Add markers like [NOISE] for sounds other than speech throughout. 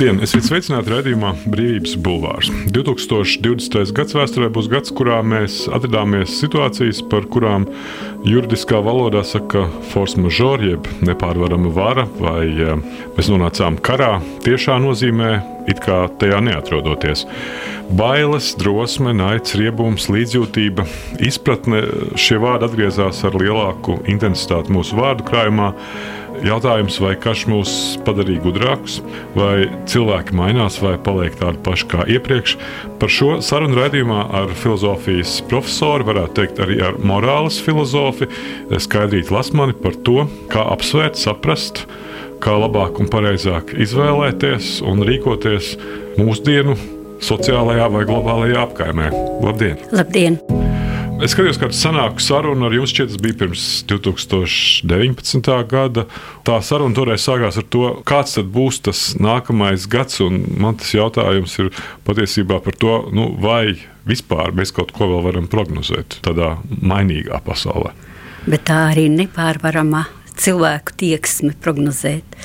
Labdien! Esiet sveicināti raidījumā Brīvības Bulvārs. 2020. gads vēsturē būs gads, kurā mēs atradāmies situācijas, par kurām juridiskā valodā saka force majeure, jeb nepārvarama vara, vai eh, mēs nonācām karā tiešā nozīmē, it kā tajā neatrodoties. Bailes, drosme, naids, riebums, līdzjūtība, izpratne šie vārdi atgriezās ar lielāku intensitāti mūsu vārdu krājumā. Jautājums, vai karš mūs padarīja gudrākus, vai cilvēki mainās, vai paliek tādi paši kā iepriekš. Par šo sarunu raidījumā ar filozofijas profesoru, varētu teikt, arī ar morāles filozofu Skaidrītu Lasmani par to, kā apsvērt, saprast, kā labāk un pareizāk izvēlēties un rīkoties mūsdienu sociālajā vai globālajā apkaimē. Labdien! Labdien! Es skatījos, kāda sanāku saruna ar jums. Šķiet, tas bija pirms 2019. gada. Tā saruna toreiz sākās ar to, kāds tad būs tas nākamais gads. Man tas jautājums ir patiesībā par to, nu, vai vispār mēs kaut ko vēl varam prognozēt tādā mainīgā pasaulē. Bet tā arī nepārvarama cilvēku tieksme prognozēt.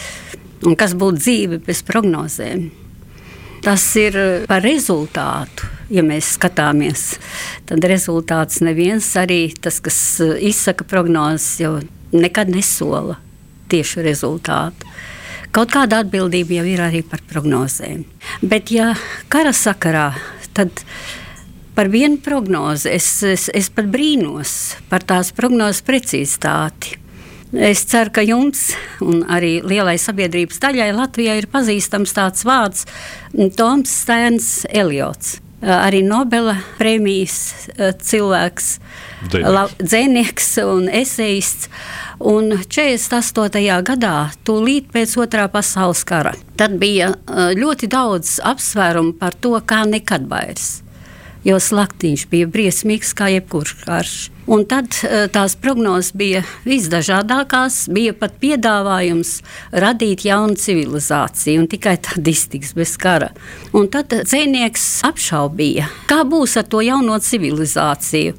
Un kas būtu dzīve bez prognozēm? Tas ir par rezultātu. Ja mēs skatāmies, tad rezultāts neviens arī tas, kas izsaka prognozes, jau nekad nesola tiešu rezultātu. Kaut kāda atbildība jau ir arī par prognozēm. Bet, ja kara sakarā, tad par vienu prognozi es, es, es pat brīnos par tās prognozes precizitāti. Es ceru, ka jums un arī lielai sabiedrības daļai Latvijā ir pazīstams tāds vārds Toms Stēns Eliots. Arī Nobela prēmijas cilvēks, dzēnieks un esejists. Un 48. gadā, tūlīt pēc otrā pasaules kara, tad bija ļoti daudz apsvērumu par to, kā nekad vairs jo slaktiņš bija briesmīgs kā jebkurš karš. Un tad eh, tās prognozes bija visdažādākās, bija pat piedāvājums radīt jaunu civilizāciju un tikai tad iztiks bez kara. Un tad dzēnieks apšaubīja, kā būs ar to jauno civilizāciju,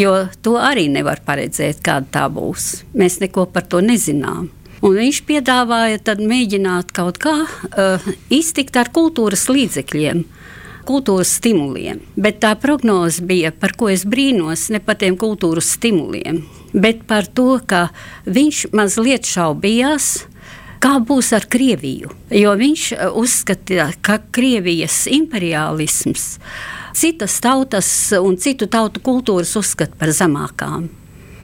jo to arī nevar paredzēt, kāda tā būs. Mēs neko par to nezinām. Un viņš piedāvāja mēģināt kaut kā uh, iztikt ar kultūras līdzekļiem kultūras stimuliem. Bet tā prognoze bija, par ko es brīnos, ne par tiem kultūras stimuliem, bet par to, ka viņš mazliet šaubījās. Kā būs ar Krieviju? Jo viņš uh, uzskatīja, ka Krievijas imperialisms citas tautas un citu tautu kultūras uzskata par zemākām.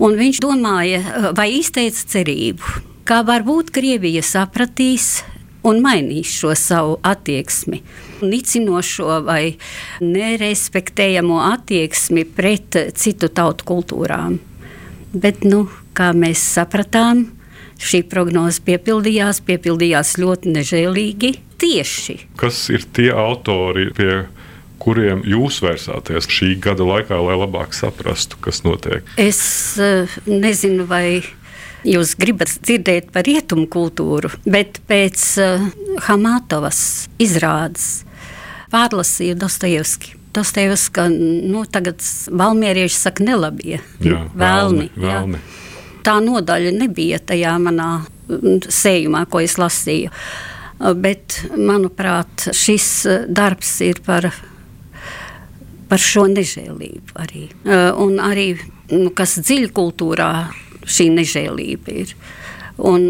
Un viņš domāja, uh, vai izteica cerību, ka varbūt Krievija sapratīs un mainīs šo savu attieksmi. Nicinošo vai nerespektējamo attieksmi pret citu tautu kultūrām. Bet, nu, kā mēs sapratām, šī prognoze piepildījās, piepildījās ļoti nežēlīgi. Tieši. Kas ir tie autori, pie kuriem jūs vērsāties šī gada laikā, lai labāk saprastu, kas notiek? Es uh, nezinu, vai jūs gribat dzirdēt par rietumu kultūru, bet pēc uh, Hamatovas izrādes pārlasīju Dostojevski. Dostojevska, nu, tagad valmierieši saka nelabie, jā, vēlni. vēlni. Jā. Tā nodaļa nebija tajā manā mm, sējumā, ko es lasīju. Bet, manuprāt, šis uh, darbs ir par, par šo nežēlību arī. Uh, un arī, nu, kas dziļi kultūrā šī nežēlība ir. Un,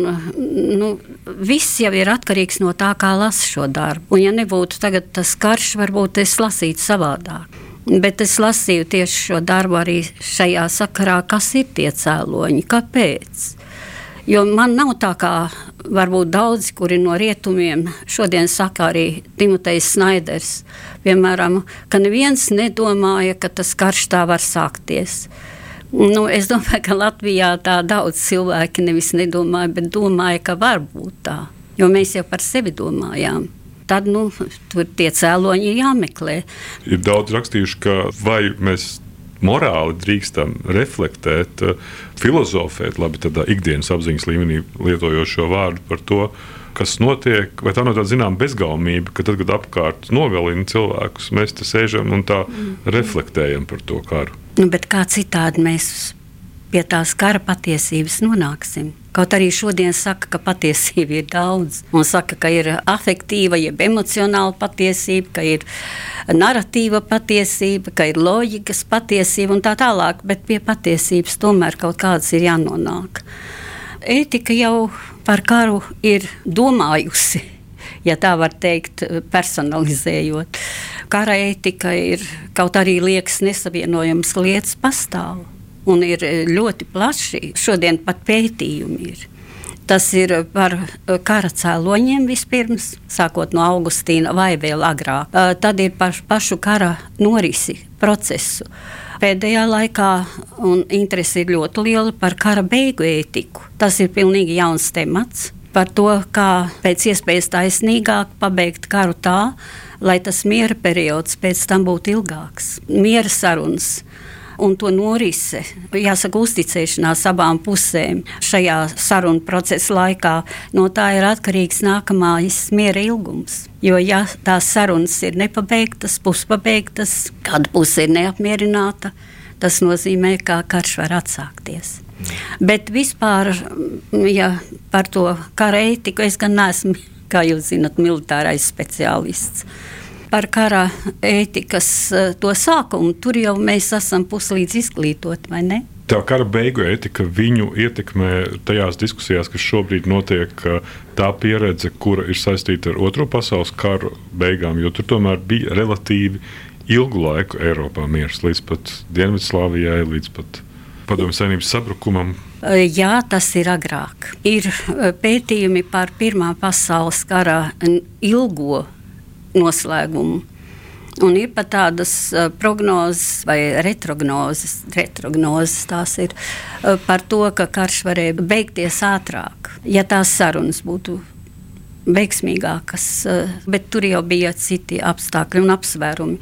nu, viss jau ir atkarīgs no tā, kā lasa šo darbu. Un, ja nebūtu tas karš, varbūt es lasītu savādāk. Bet es lasīju tieši šo darbu arī šajā sakarā, kas ir tie cēloņi, kāpēc. Jo man nav tā kā varbūt daudzi, kuri no rietumiem šodien saka arī Timotejs Snaiders, piemēram, ka neviens nedomāja, ka tas karš tā var sākties. Nu, es domāju, ka Latvijā tā daudz cilvēki nevis nedomāja, bet domāja, ka var būt tā. Jo mēs jau par sevi domājām. Tad nu, tur tie cēloņi ir jāmeklē. Ir daudz rakstījuši, ka vai mēs morāli drīkstam reflektēt, filozofēt, labi, tādā ikdienas apziņas līmenī lietojot šo vārdu par to, kas notiek, vai tā nav tāda zināmā bezgaumība, ka tad, kad apkārt nogalina cilvēkus, mēs te sēžam un tā mm. reflektējam par to karu. Nu, kā citādi mēs pie tās kara patiesības nonāksim. Kaut arī šodien saka, ka patiesība ir daudz, un saka, ka ir afektīva, jeb emocionāla patiesība, ka ir narratīva patiesība, ka ir loģikas patiesība un tā tālāk, bet pie patiesības tomēr kaut kādas ir jānonāk. Ētika jau par karu ir domājusi, ja tā var teikt, personalizējot. Kara ētika ir kaut arī liekas nesavienojams lietas pastāvot un ir e, ļoti plaši. Šodien pat pētījumi ir. Tas ir par e, kara cēloņiem vispirms, sākot no Augustīna vai vēl agrāk. E, tad ir par pašu kara norisi procesu. Pēdējā laikā interese ir ļoti liela par kara beigu ētiku. Tas ir pilnīgi jauns temats par to, kā pēc iespējas taisnīgāk pabeigt karu tā, lai tas miera periods pēc tam būtu ilgāks. Miera sarunas un to norise, jāsaka, uzticēšanās abām pusēm šajā sarunu procesa laikā, no tā ir atkarīgs nākamais miera ilgums. Jo, ja tās sarunas ir nepabeigtas, puspabeigtas, kāda puse ir neapmierināta, tas nozīmē, ka karš var atsākties. Bet vispār, ja par to kara ētiku, es gan neesmu, [LAUGHS] kā jūs zinat, militārais speciālists par kara ētikas eh, to sākumu, tur jau mēs esam puslīdz izglītoti, vai ne? Tā kara beigu ētika viņu ietekmē tajās diskusijās, kas šobrīd notiek, tā pieredze, kura ir saistīta ar Otro pasaules karu beigām, jo tur tomēr bija relatīvi ilgu laiku Eiropā miers, līdz pat Dienvidslāvijai, līdz pat Padomju Savienības sabrukumam. Jā, tas ir agrāk. Ir eh, pētījumi par Pirmā pasaules kara ilgo noslēgumu. Un ir pat tādas uh, prognozes vai retrognozes, retrognozes tās ir uh, par to, ka karš varēja beigties ātrāk, ja tās sarunas būtu veiksmīgākas, uh, bet tur jau bija citi apstākļi un apsvērumi.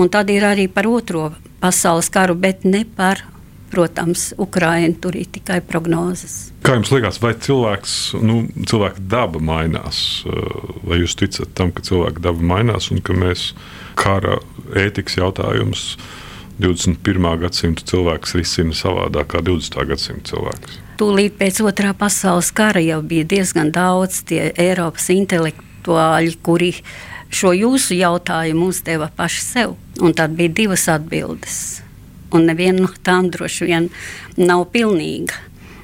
Un tad ir arī par otro pasaules karu, bet ne par Protams, Ukraiņa tur ir tikai prognozes. Kā jums liekas, vai cilvēks, nu, cilvēka daba mainās? Vai jūs ticat tam, ka cilvēka daba mainās un ka mēs kara ētikas jautājumus 21. gadsimta cilvēks risina savādāk kā 20. gadsimta cilvēks? Tūlīt pēc otrā pasaules kara jau bija diezgan daudz tie Eiropas intelektuāļi, kuri šo jūsu jautājumu uzdeva paši sev. Un tad bija divas atbildes un neviena no tām droši vien nav pilnīga.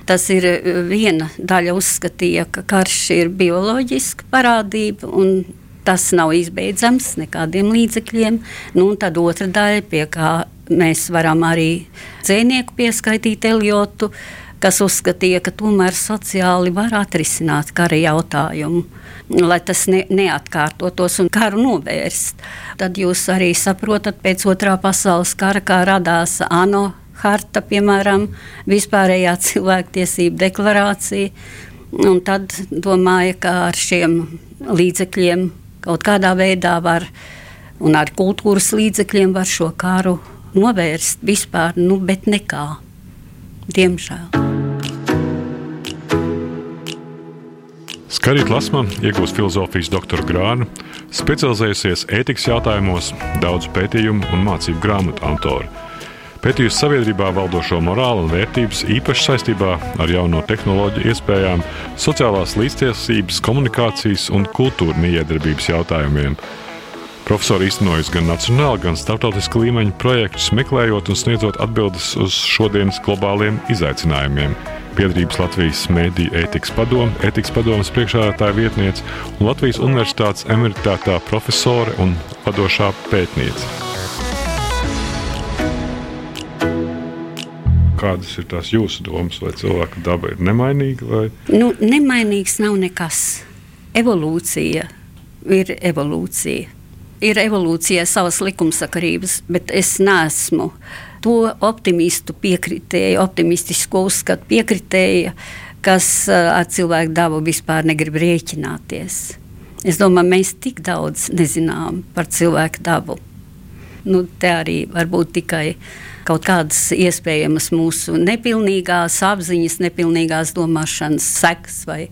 Tas ir eh, viena daļa uzskatīja, ka karš ir bioloģiska parādība un tas nav izbeidzams nekādiem līdzekļiem. Nu, tad otra daļa, pie kā mēs varam arī dzīvnieku pieskaitīt Eliotu, kas uzskatīja, ka tomēr sociāli var atrisināt kara jautājumu lai tas ne, neatkārtotos un karu novērst. Tad jūs arī saprotat, pēc otrā pasaules kara, kā radās ANO harta, piemēram, vispārējā [LAUGHS] cilvēktiesība deklarācija. Un tad domāju, ka ar šiem līdzekļiem kaut kādā veidā var, un ar kultūras līdzekļiem var šo karu novērst vispār, nu, bet nekā. Diemžēl. Skarīt Lasma iegūst filozofijas doktora grādu, specializējusies ētikas jautājumos, daudzu pētījumu un mācību grāmatu autori. Pētījusi sabiedrībā valdošo morālu un vērtības īpaši saistībā ar jauno tehnoloģiju iespējām, sociālās līdztiesības, komunikācijas un kultūra miedarbības jautājumiem. Profesori iztenojusi gan nacionāla, gan starptautiska līmeņa projektus, meklējot un sniedzot atbildes uz šodienas globāliem izaicinājumiem biedrības Latvijas Mēdīņu ētikas padome, ētikas padomas priekšādātāja vietniece un Latvijas Universitātes emeritētā profesore un vadošā pētniece. Kādas ir tās jūsu domas, vai cilvēka daba ir nemainīga? Vai? Nu, nemainīgs nav nekas. Evolūcija ir evolūcija. Ir evolūcijai savas likumsakarības, bet es neesmu to optimistu piekritēju, optimistisku uzskatu piekritēju, kas ar cilvēku dabu vispār negrib rēķināties. Es domāju, mēs tik daudz nezinām par cilvēku dabu. Nu, te arī var būt tikai kaut kādas iespējamas mūsu nepilnīgās apziņas, nepilnīgās domāšanas sekas vai,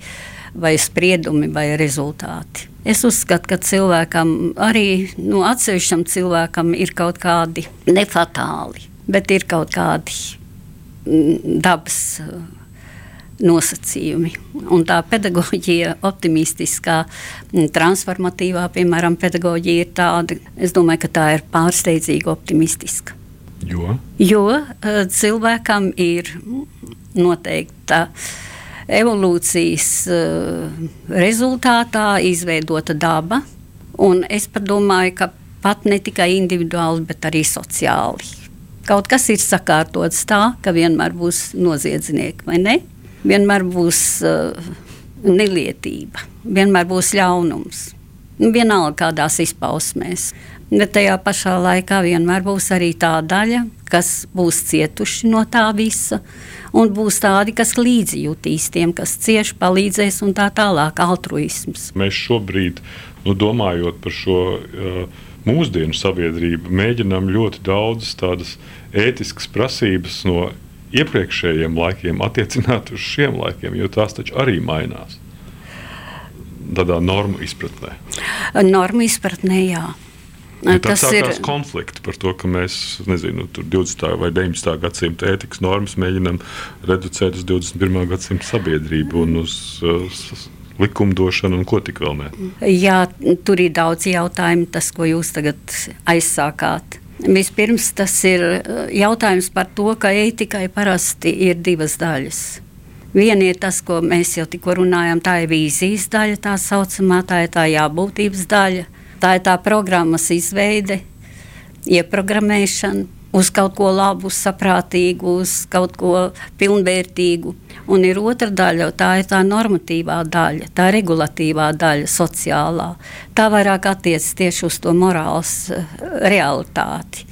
vai spriedumi vai rezultāti. Es uzskatu, ka cilvēkam, arī nu, atsevišķam cilvēkam, ir kaut kādi nefatāli bet ir kaut kādi dabas nosacījumi. Un tā pedagoģija, optimistiskā, transformatīvā, piemēram, pedagoģija ir tāda, es domāju, ka tā ir pārsteidzīgi optimistiska. Jo, jo cilvēkam ir noteikta evolūcijas rezultātā izveidota daba, es domāju, ka pat ne tikai individuāli, bet arī sociāli. Kaut kas ir sakārtots tā, ka vienmēr būs noziedznieki, vai ne? Vienmēr būs uh, nelietība, vienmēr būs ļaunums. Vienalga kādās izpausmēs. Bet tajā pašā laikā vienmēr būs arī tā daļa, kas būs cietuši no tā visa, un būs tādi, kas līdzjūtīs tiem, kas cieši palīdzēs, un tā tālāk - altruisms. Mēs šobrīd, nu, domājot par šo uh, mūsdienu sabiedrību, mēģinām ļoti daudz tādas ētiskas prasības no iepriekšējiem laikiem attiecināt uz šiem laikiem, jo tās taču arī mainās. Tādā normu izpratnē. Normu izpratnē, jā. Ja tas ir konflikts par to, ka mēs nezinu, 20. vai 19. gadsimta ētikas normas mēģinām reducēt uz 21. gadsimta sabiedrību un uz, uz likumdošanu un ko tik vēl ne. Jā, tur ir daudz jautājumu, tas, ko jūs tagad aizsākāt. Vispirms tas ir eh, jautājums par to, ka ētikai parasti ir divas daļas. Viena ir tas, ko mēs jau tikko runājām, tā ir vīzijas daļa, tā saucamā, tā ir tā jābūtības daļa, tā ir tā programmas izveide, ieprogrammēšana uz kaut ko labu, saprātīgu, uz kaut ko pilnvērtīgu. Un ir otra daļa, tā ir tā normatīvā daļa, tā regulatīvā daļa, sociālā. Tā vairāk attiecas tieši uz to morāls uh, realitāti.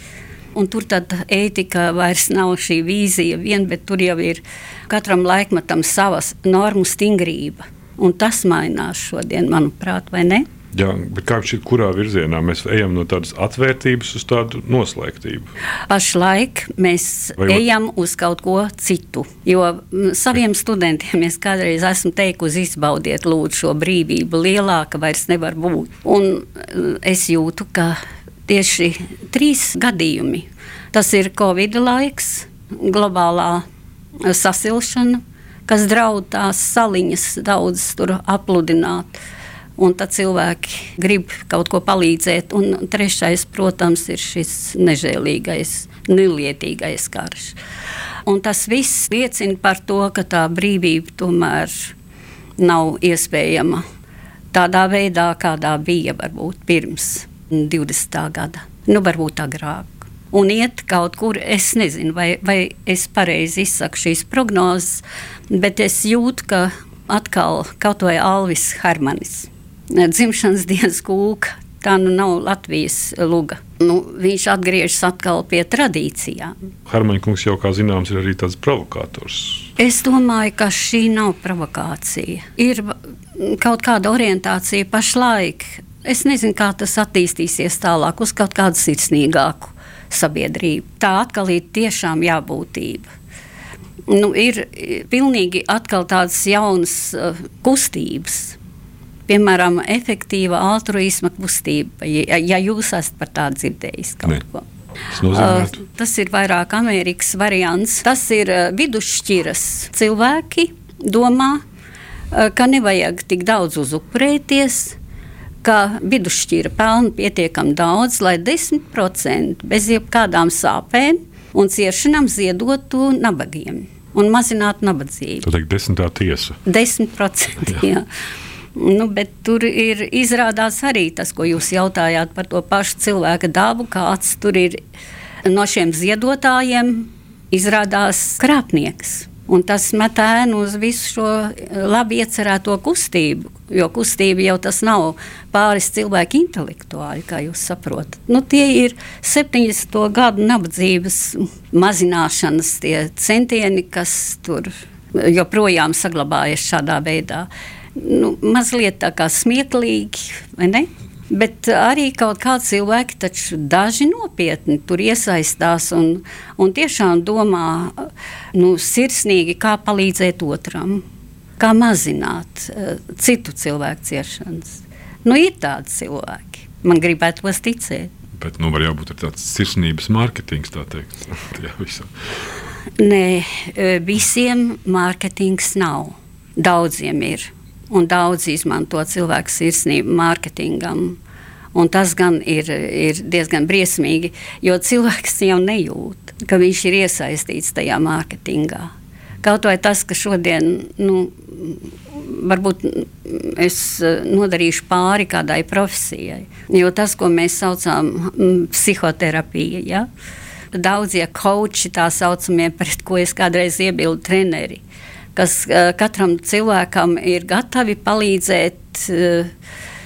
Un tur tad ētika vairs nav šī vīzija, vien, bet tur jau ir katram laikmetam savas normu stingrība. Un tas mainās šodien, manuprāt, vai ne? Jā, bet kā šķiet, kurā virzienā mēs ejam no tādas atvērtības uz tādu noslēgtību? Pašlaik mēs Vai ejam uz kaut ko citu. Jo saviem studentiem es kādreiz esmu teikusi, izbaudiet lūdzu šo brīvību, lielāka vairs nevar būt. Un es jūtu, ka tieši trīs gadījumi. Tas ir Covid laiks, globālā sasilšana, kas draud tās saliņas daudz tur apludināt un tad cilvēki grib kaut ko palīdzēt. Un trešais, protams, ir šis nežēlīgais, nelietīgais karš. Un tas viss liecina par to, ka tā brīvība tomēr nav iespējama tādā veidā, kādā bija varbūt pirms 20. gada, nu varbūt agrāk. Un iet kaut kur, es nezinu, vai, vai es pareizi izsaku šīs prognozes, bet es jūtu, ka atkal kaut vai Alvis Hermanis dzimšanas dienas kūka. Tā nu nav Latvijas luga. Nu, viņš atgriežas atkal pie tradīcijām. Hermaņkungs jau, kā zināms, ir arī tāds provokators. Es domāju, ka šī nav provokācija. Ir kaut kāda orientācija pašlaik. Es nezinu, kā tas attīstīsies tālāk uz kaut kādu sirsnīgāku sabiedrību. Tā atkal ir tiešām jābūtība. Nu, ir pilnīgi atkal tādas jaunas uh, kustības piemēram, efektīva altruisma kustība, ja, ja jūs esat par tādu dzirdējis kaut ne. ko. Uh, tas ir vairāk Amerikas variants. Tas ir uh, vidusšķiras cilvēki, domā, uh, ka nevajag tik daudz uzupurēties, ka vidusšķira pelna pietiekami daudz, lai 10% bez jebkādām sāpēm un ciešanām ziedotu nabagiem un mazinātu nabadzību. Tā ir desmitā tiesa. 10%. Jā. Jā. Nu, bet tur ir izrādās arī tas, ko jūs jautājāt par to pašu cilvēka dabu, kāds tur ir no šiem ziedotājiem, izrādās krāpnieks. Un tas met ēnu uz visu šo labi iecerēto kustību. Jo kustība jau tas nav pāris cilvēku intelektuāļi, kā jūs saprotat. Nu, tie ir 70. gadu nabadzības mazināšanas centieni, kas tur joprojām saglabājas šādā veidā nu, mazliet tā kā smieklīgi, vai ne? Bet arī kaut kādi cilvēki, taču daži nopietni tur iesaistās un, un tiešām domā nu, sirsnīgi, kā palīdzēt otram, kā mazināt uh, citu cilvēku ciešanas. Nu, ir tādi cilvēki, man gribētu tos ticēt. Bet nu, var jābūt tāds sirsnības mārketings, tā teikt. [LAUGHS] Nē, visiem mārketings nav. Daudziem ir. Un daudz izmanto cilvēku sirsnību mārketingam. Un tas gan ir, ir diezgan briesmīgi, jo cilvēks jau nejūt, ka viņš ir iesaistīts tajā mārketingā. Kaut vai tas, ka šodien nu, varbūt es nodarīšu pāri kādai profesijai, jo tas, ko mēs saucam par psihoterapiju. Ja? Daudzie koči, tā saucamie, pret ko es kādreiz iebildu treneri, kas uh, katram cilvēkam ir gatavi palīdzēt. Uh,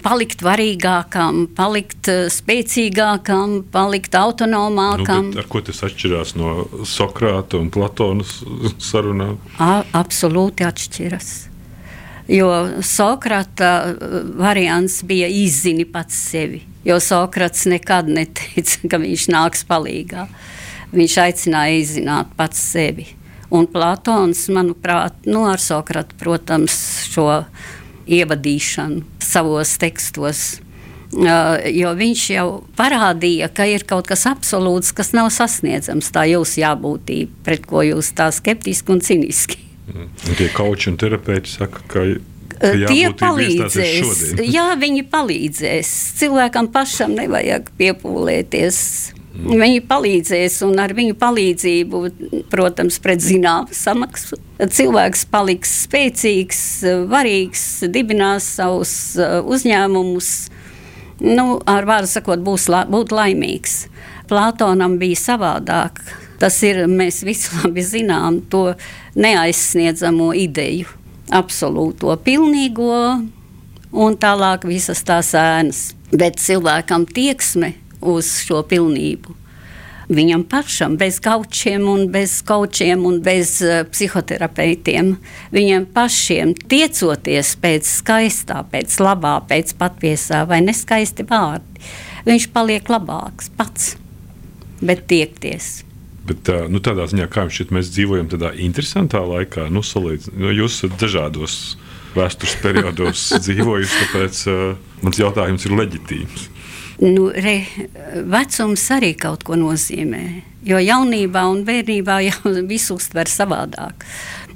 palikt varīgākam, palikt spēcīgākam, palikt autonomākam. Nu, ar ko tas atšķirās no Sokrāta un Platonas sarunām? A, absolūti atšķiras. Jo Sokrata variants bija izzini pats sevi. Jo Sokrats nekad neteica, ka viņš nāks palīdzīgā. Viņš aicināja izzināt pats sevi. Un Platons, manuprāt, nu, ar Sokratu, protams, šo ievadīšanu savos tekstos. Uh, jo viņš jau parādīja, ka ir kaut kas absolūts, kas nav sasniedzams. Tā jūsu jābūtība, pret ko jūs tā skeptiski un ciniski. Mm. Un tie kauči un terapeiti saka, ka Tie palīdzēs. Jā, viņi palīdzēs. Cilvēkam pašam nevajag piepūlēties. Viņi palīdzēs, un ar viņu palīdzību, protams, pret zināmu samaksu, cilvēks paliks spēcīgs, varīgs, dibinās savus uh, uzņēmumus. Nu, ar vārdu sakot, būs la, būt laimīgs. Plātonam bija savādāk. Tas ir, mēs visi [LAUGHS] labi zinām, to neaizsniedzamo ideju absolūto pilnīgo un tālāk visas tās ēnas. Bet cilvēkam tieksme uz šo pilnību. Viņam pašam, bez gaučiem, un bez kočiem un bez uh, psihoterapeitiem, viņam pašiem tiecoties pēc skaistā, pēc labā, pēc patiesā vai neskaisti vārdi, viņš paliek labāks pats, bet tiekties. Bet, nu, tādā ziņā, kā jums šķiet, mēs dzīvojam tādā interesantā laikā, nu, salīdz, nu, jūs esat dažādos vēstures periodos [LAUGHS] dzīvojuši, tāpēc uh, mans jautājums ir leģitīms. Nu, re, vecums arī kaut ko nozīmē. Jo jaunībā un bērnībā [LAUGHS] jau visu uztver savādāk.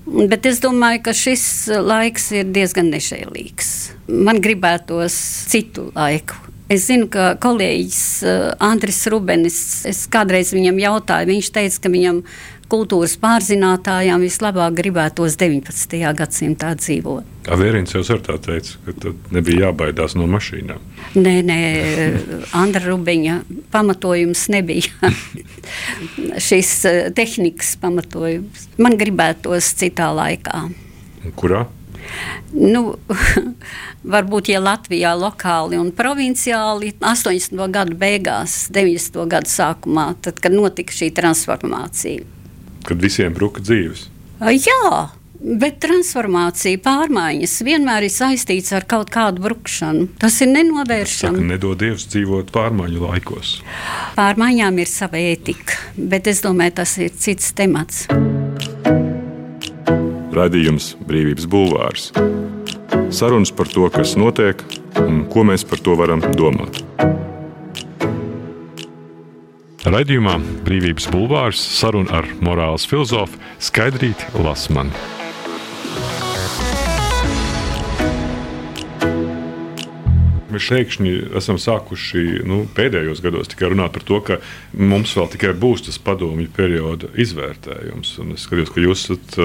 Bet es domāju, ka šis laiks ir diezgan nešēlīgs. Man gribētos citu laiku Es zinu, ka kolēģis uh, Andris Rubenis, es kādreiz viņam jautāju, viņš teica, ka viņam kultūras pārzinātājām vislabāk gribētos 19. gadsimtā dzīvot. Avērins jau ar tā teica, ka tad nebija jābaidās no mašīnām. Nē, nē, Andra Rubeņa pamatojums nebija [LAUGHS] šis uh, tehnikas pamatojums. Man gribētos citā laikā. Kurā? Nu, [LAUGHS] varbūt, ja Latvijā lokāli un provinciāli 80. gadu beigās, 90. gadu sākumā, tad, kad notika šī transformācija. Kad visiem bruka dzīves? Jā, bet transformācija, pārmaiņas vienmēr ir saistīts ar kaut kādu brukšanu. Tas ir nenovēršami. Saka, nedod Dievs dzīvot pārmaiņu laikos. Pārmaiņām ir sava ētika, bet es domāju, tas ir cits temats. Radījums Brīvības Bulvārs. Sarunas par to, kas notiek un ko mēs par to varam domāt. Radījumā Brīvības Bulvārs saruna ar morāles filozofu Skaidrīti Lasmanu. mēs pēkšņi esam sākuši nu, pēdējos gados tikai runāt par to, ka mums vēl tikai būs tas padomju perioda izvērtējums. Un es skatos, ka jūs esat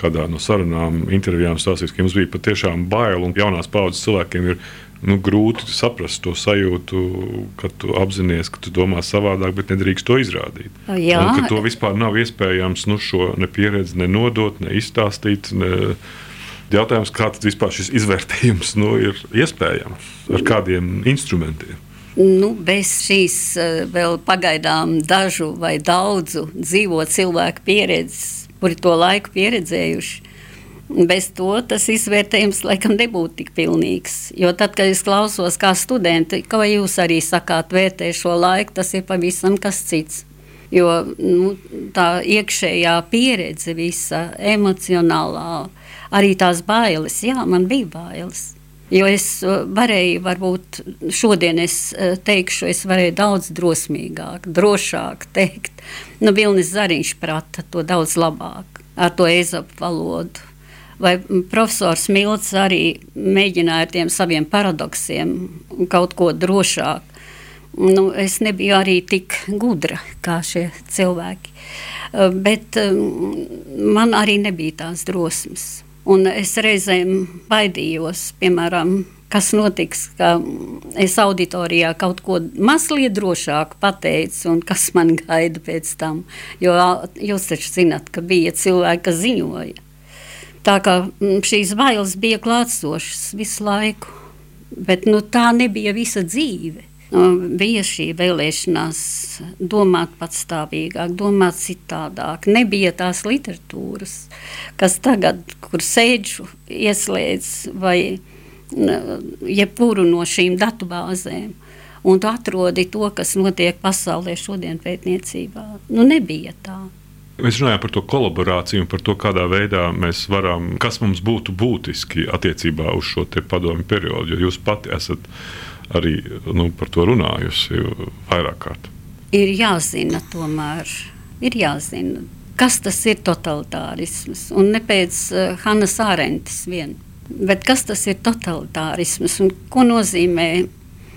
kādā no sarunām, intervijām stāstījis, ka jums bija patiešām bail un jaunās paudzes cilvēkiem ir nu, grūti saprast to sajūtu, ka tu apzinājies, ka tu domā savādāk, bet nedrīkst to izrādīt. Jā. Un, to vispār nav iespējams nu, šo ne pieredzi ne nodot, ne izstāstīt. Ne, Jautājums, kā tas vispār šis izvērtējums nu, ir iespējams, ar kādiem instrumentiem? Nu, bez šīs eh, vēl pagaidām dažu vai daudzu dzīvo cilvēku pieredzes kuri to laiku pieredzējuši. Bez to tas izvērtējums laikam nebūtu tik pilnīgs. Jo tad, kad es klausos kā studenti, kā jūs arī sakāt, vērtē šo laiku, tas ir pavisam kas cits. Jo nu, tā iekšējā pieredze, visa emocionālā, arī tās bailes, jā, man bija bailes. Jo es varēju, varbūt šodien es teikšu, es varēju daudz drosmīgāk, drošāk teikt. Nu, Vilnis Zariņš prata to daudz labāk ar to ezopu valodu. Vai profesors Milts arī mēģināja ar tiem saviem paradoksiem kaut ko drošāk. Nu, es nebiju arī tik gudra kā šie cilvēki. Bet man arī nebija tās drosmes. Un es reizēm baidījos, piemēram, kas notiks, ka es auditorijā kaut ko mazliet drošāk pateicu, un kas man gaida pēc tam. Jo jūs taču zinat, ka bija cilvēki, kas ziņoja. Tā kā šīs bailes bija klātsošas visu laiku, bet nu, tā nebija visa dzīve. Bija šī vēlēšanās domāt patstāvīgāk, domāt citādāk. Nebija tās literatūras, kas tagad, kur sēžu, ieslēdz vai jebkuru no šīm datubāzēm. Un tu atrodi to, kas notiek pasaulē šodien pētniecībā. Nu, nebija tā. Mēs runājam par to kolaborāciju un par to, kādā veidā mēs varam, kas mums būtu būtiski attiecībā uz šo padomu periodu. Jo jūs pati esat arī nu, par to runājusi vairāk kārt. Ir jāzina, tomēr ir jāzina, kas tas ir totalitārisms. Un ne pēc uh, Hannas Ārentes vien, bet kas tas ir totalitārisms un ko nozīmē.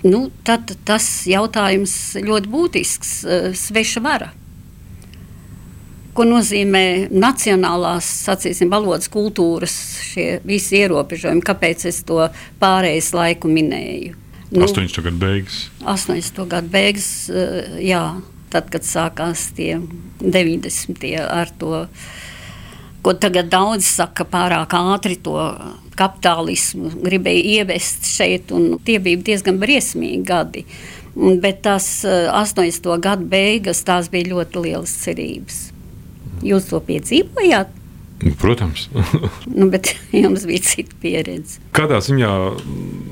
Nu, tad tas jautājums ļoti būtisks, uh, sveša vara. Ko nozīmē nacionālās, sacīsim, valodas, kultūras, šie visi ierobežojumi, kāpēc es to pārējais laiku minēju? Nu, 80. gadu beigas. 80. gadu beigas, eh, jā, tad, kad sākās tie 90. ar to, ko tagad daudz saka, pārāk ātri to kapitālismu gribēja ievest šeit, un tie bija diezgan briesmīgi gadi. Bet tas 80. Eh, gadu beigas, tās bija ļoti lielas cerības. Jūs to piedzīvojāt? Protams. [LAUGHS] nu, bet [LAUGHS] jums bija cita pieredze. Kādā ziņā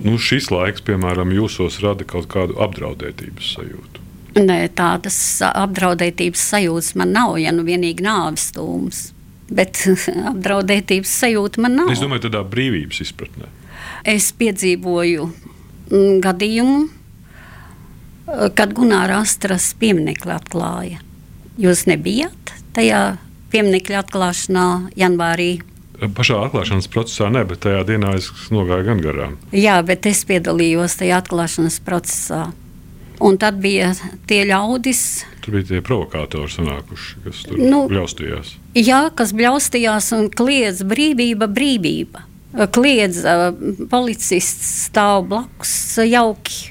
nu, šis laiks, piemēram, jūsos rada kaut kādu apdraudētības sajūtu? Nē, tādas apdraudētības sajūtas man nav, ja nu vienīgi nāves stūms. Bet [LAUGHS] apdraudētības sajūta man nav. Es domāju, tādā brīvības izpratnē. Es piedzīvoju mm, gadījumu, kad Gunārs Astras pieminiekli atklāja. Jūs nebijāt tajā pieminiekļa atklāšanā janvārī. Pašā atklāšanas procesā ne, bet tajā dienā es nogāju gan garām. Jā, bet es piedalījos tajā atklāšanas procesā. Un tad bija tie ļaudis. Tur bija tie provokātori, sanākuši, kas tur nu, bļaustījās. Jā, kas bļaustījās un kliedz brīvība, brīvība. Kliedz policists stāv blakus jauki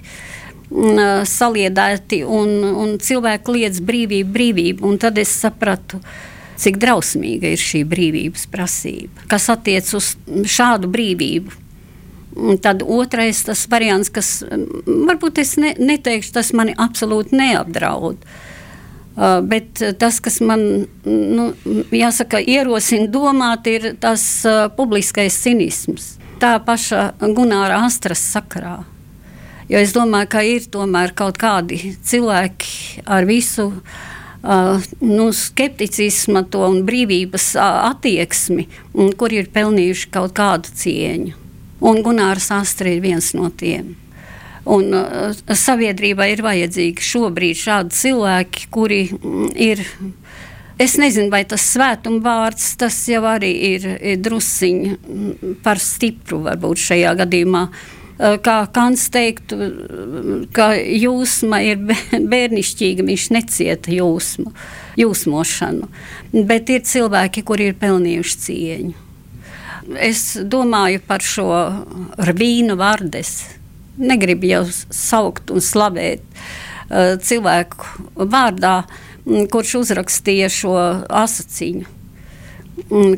saliedēti un, un cilvēki kliedz brīvību, brīvību. Un tad es sapratu, ka cik drausmīga ir šī brīvības prasība, kas attiec uz šādu brīvību. Un tad otrais tas variants, kas varbūt es ne, neteikšu, tas mani absolūti neapdraud. Uh, bet tas, kas man nu, jāsaka, ierosina domāt, ir tas uh, publiskais cinisms. Tā paša Gunāra Astras sakarā. Jo es domāju, ka ir tomēr kaut kādi cilvēki ar visu uh, Uh, nu, skepticisma un brīvības uh, attieksmi, un kur ir pelnījuši kaut kādu cieņu. Un Gunārs Astra ir viens no tiem. Un, uh, sabiedrībai ir vajadzīgi šobrīd šādi cilvēki, kuri mm, ir. Es nezinu, vai tas svētuma vārds, tas jau arī ir, ir drusciņš mm, par stipru varbūt šajā gadījumā. Uh, kā Kants teiktu, ka jūsma ir [LAUGHS] bērnišķīga, viņš necieta jūsmu, jūsmošanu. Bet ir cilvēki, kuri ir pelnījuši cieņu. Es domāju par šo Rvīnu Vārdes. Negribu jau saukt un slavēt uh, cilvēku vārdā, kurš uzrakstīja šo asaciņu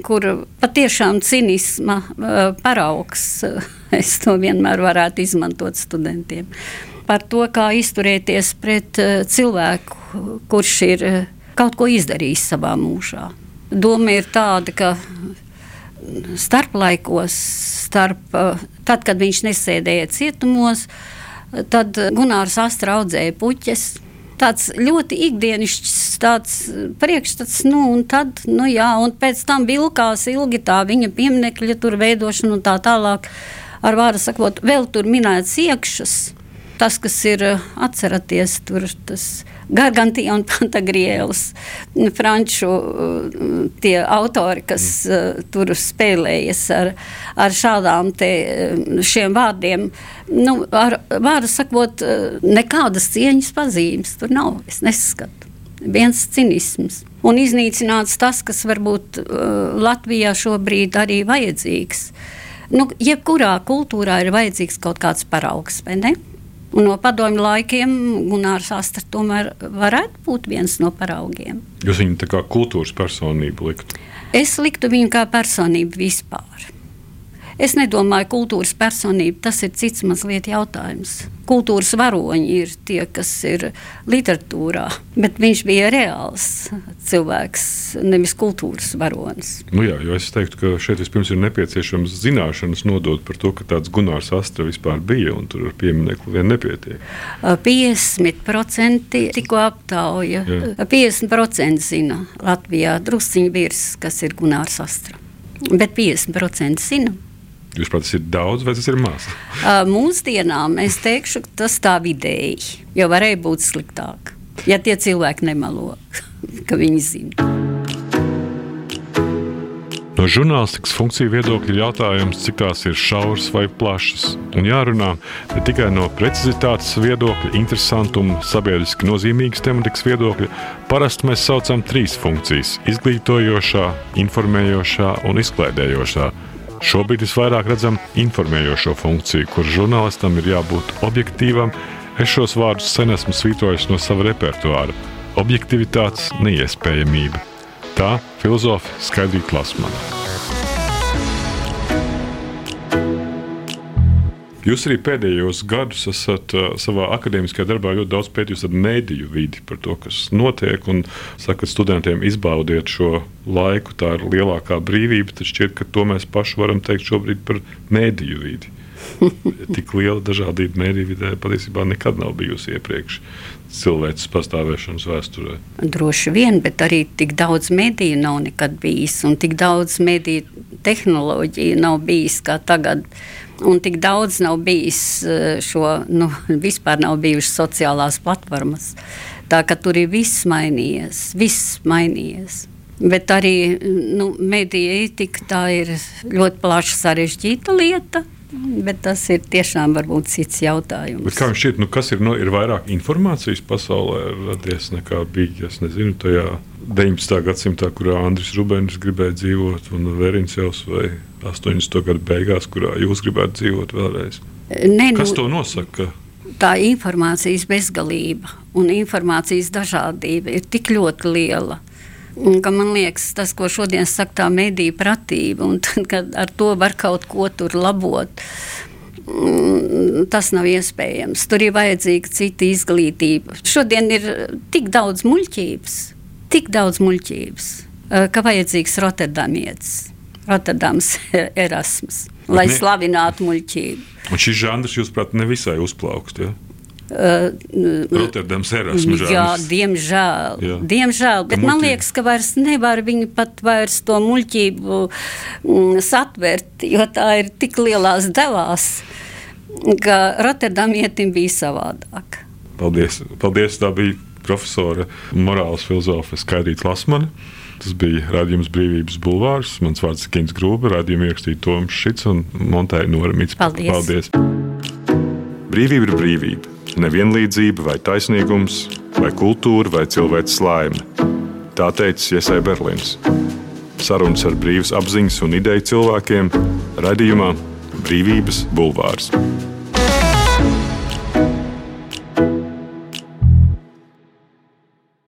kur patiešām cinisma paraugs, [LAUGHS] es to vienmēr varētu izmantot studentiem. Par to, kā izturēties pret cilvēku, kurš ir kaut ko izdarījis savā mūžā. Doma ir tāda, ka starplaikos, starp, tad, kad viņš nesēdēja cietumos, tad Gunārs Astra audzēja puķes tāds ļoti ikdienišķs tāds priekšstats, nu, un tad, nu, jā, un pēc tam vilkās ilgi tā viņa pieminekļa tur veidošana un tā tālāk. Ar vārdu sakot, vēl tur minēts iekšas. Tas, kas ir atceraties, tur tas Gargantija un Pantagrievs, franču tie autori, kas uh, tur spēlējas ar, ar šādām te, šiem vārdiem. Nu, ar vārdu sakot, nekādas cieņas pazīmes tur nav, es neskatu. Viens cinisms. Un iznīcināts tas, kas varbūt uh, Latvijā šobrīd arī vajadzīgs. Nu, jebkurā kultūrā ir vajadzīgs kaut kāds paraugs, vai ne? Un no padomju laikiem Gunārs Astra tomēr varētu būt viens no paraugiem. Jūs viņu tā kā kultūras personību liktu? Es liktu viņu kā personību vispār. Es nedomāju, ka kultūras personība tas ir cits mazliet jautājums. Kultūras varoņi ir tie, kas ir literatūrā, bet viņš bija reāls cilvēks, nevis kultūras varonis. Nu jā, es teiktu, ka šeit vispirms ir nepieciešams zināšanas nodot par to, ka tāds Gunārs Astra vispār bija un tur ar pieminiektu vien nepietiek. 50% tikko aptauja. Jā. 50% zina Latvijā drusciņi virs, kas ir Gunārs Astra. Bet 50% zina. Jūs prāt, tas ir daudz vai tas ir maz? Mūsdienām es teikšu, tas tā vidēji, jo varēja būt sliktāk. Ja tie cilvēki nemelo, [LAUGHS] ka viņi zina. No žurnālistikas funkciju viedokļa jautājums, cik tās ir šauras vai plašas. Un jārunā ne tikai no precizitātes viedokļa, interesantuma, sabiedriski nozīmīgas tematikas viedokļa. Parasti mēs saucam trīs funkcijas - izglītojošā, informējošā un izklaidējošā. Šobrīd visvairāk redzam informējošo funkciju, kur žurnālistam ir jābūt objektīvam. Es šos vārdus sen esmu svītrojis no sava repertuāra - objektivitātes neiespējamība. Tā filozofa skaidrīja Klasmana. Jūs arī pēdējos gadus esat uh, savā akadēmiskajā darbā ļoti daudz pētījis mēdīju vidi, par to, kas notiek. Un sakat, studentiem izbaudiet šo laiku, tā ir lielākā brīvība. Tad šķiet, ka to mēs paši varam teikt šobrīd par mēdīju vidi. [LAUGHS] Tik liela dažādība mēdīju vidē patiesībā nekad nav bijusi iepriekš cilvēces pastāvēšanas vēsturē. Droši vien, bet arī tik daudz mediju nav nekad bijis, un tik daudz mediju tehnoloģiju nav bijis kā tagad. Un tik daudz nav bijis eh, šo, nu, [LAUGHS] vispār nav bijušas sociālās platformas. Tā ka tur ir viss mainījies, viss mainījies. Bet arī nu, mediju etika ir ļoti plaša sarežģīta lieta. Bet tas ir tiešām varbūt cits jautājums. Bet kā jums šķiet, nu, kas ir, no, ir vairāk informācijas pasaulē radies nekā bija, es nezinu, tajā 19. gadsimtā, kurā Andris Rubens gribēja dzīvot, un Vērins jau vai 80. gadu beigās, kurā jūs gribētu dzīvot vēlreiz. Ne, Kas nu, to nosaka? Tā informācijas bezgalība un informācijas dažādība ir tik ļoti liela. Ka man liekas, tas, ko šodien saka, tā mediju pratība, un tad, kad ar to var kaut ko tur labot, mm, tas nav iespējams. Tur ir vajadzīga cita izglītība. Šodien ir tik daudz muļķības, tik daudz muļķības, eh, ka vajadzīgs Rotterdamietis. Rotterdams [LAUGHS] Erasmus, lai ne. slavinātu muļķību. Un šis žanrs, jūsuprāt, nevisai uzplaukst. Ja? Uh, Rotterdams Erasmus. Jā, diemžēl. Jā. diemžēl bet man liekas, ka vairs nevar viņu pat vairs to muļķību mm, satvert, jo tā ir tik lielās devās, ka Rotterdamietim bija savādāk. Paldies. Paldies, tā bija profesora morāles filozofa Skaidrīta Lasmane. Tas bija radījums Brīvības Bulvārs. Mans vārds ir Kins Grūba, radījumu ierakstīja Toms Šits un Montēja Noramīts. Paldies! Paldies. Brīvība ir brīvība. Nevienlīdzība vai taisnīgums, vai kultūra vai cilvēks laime. Tā teica Iesai Berlīns. Sarunas ar brīvas apziņas un ideju cilvēkiem radījumā Brīvības Bulvārs.